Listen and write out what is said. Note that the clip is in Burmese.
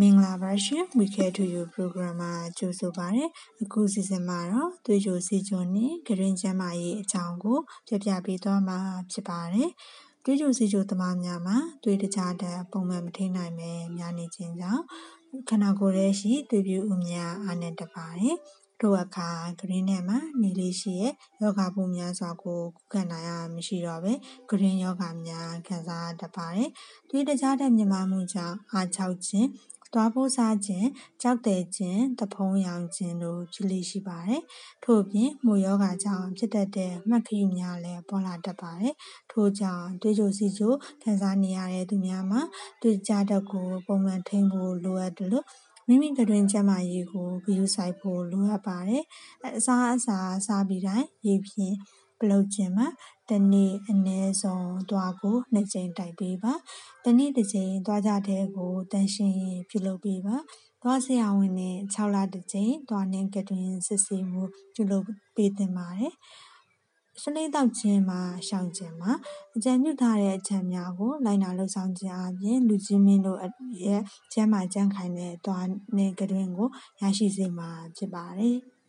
မင်္ဂလာပါရှင် We Care to You Program မှာကြိုဆိုပါရစေ။အခုစီစဉ်မှာတော့သွေးကြိုစီကြုံနဲ့ဂရင်းကျမ်းမာရေးအကြောင်းကိုပြပြပေးသွားမှာဖြစ်ပါတယ်။သွေးကြိုစီကြုံသမားများမှာသွေးတကြားတဲ့ပုံမှန်မထိနိုင်ပဲများနေခြင်းကြောင့်ခန္ဓာကိုယ်ရဲ့ရှိသွေးပြူအများအားနဲ့တပါတယ်။တို့အခါဂရင်းထဲမှာနေလေးရှိရဲ့ယောဂပူများစွာကိုကုခံနိုင်ရမရှိတော့ပဲဂရင်းယောဂများခံစားတတ်ပါတယ်။သွေးတကြားတဲ့မြမမှုကြောင့်အားချောက်ခြင်း သွားပိုးစားခြင်း၊ကျောက်သယ်ခြင်း၊သဖုံးယောင်ခြင်းတို့ဖြစ်လေ့ရှိပါတယ်။ထို့အပြင်မှိုရောဂါကြောင့်ဖြစ်တတ်တဲ့မှတ်ခရီးများလည်းပေါ်လာတတ်ပါတယ်။ထို့ကြောင့်သွေးကြိုစီးကျိုခံစားနေရတဲ့သူများမှာသွေးကြားဓာတ်ကိုပုံမှန်ထိန်းဖို့လိုအပ်တယ်လို့မိမိကတွင်ကျန်းမာရေးကိုဂရုစိုက်ဖို့လိုအပ်ပါတယ်။အစားအစာစားပြီးတိုင်းရေဖြင့် ပလုတ်ခြင်းမှာတနေ့အနည်းဆုံးသွားကိုနှစ်ကြိမ်တိုက်ပေးပါ။တနေ့တစ်ကြိမ်သွားကြတဲ့ကိုတန်ရှင်းရင်ပြုလုပ်ပေးပါ။သွားဆရာဝန်နဲ့6လတစ်ကြိမ်သွားနှင်းကတွင်စစ်ဆေးမှုပြုလုပ်ပေးသင့်ပါတယ်။စနေတောက်ခြင်းမှာရှောင်ခြင်းမှာအကြံပြုထားတဲ့အချက်များကိုလိုက်နာလှုပ်ဆောင်ခြင်းအပြင်လူကြီးမင်းတို့ရဲ့ကျမ်းမာကြံ့ခိုင်တဲ့သွားနှင်းကတွင်ကိုရရှိစေမှာဖြစ်ပါတယ်။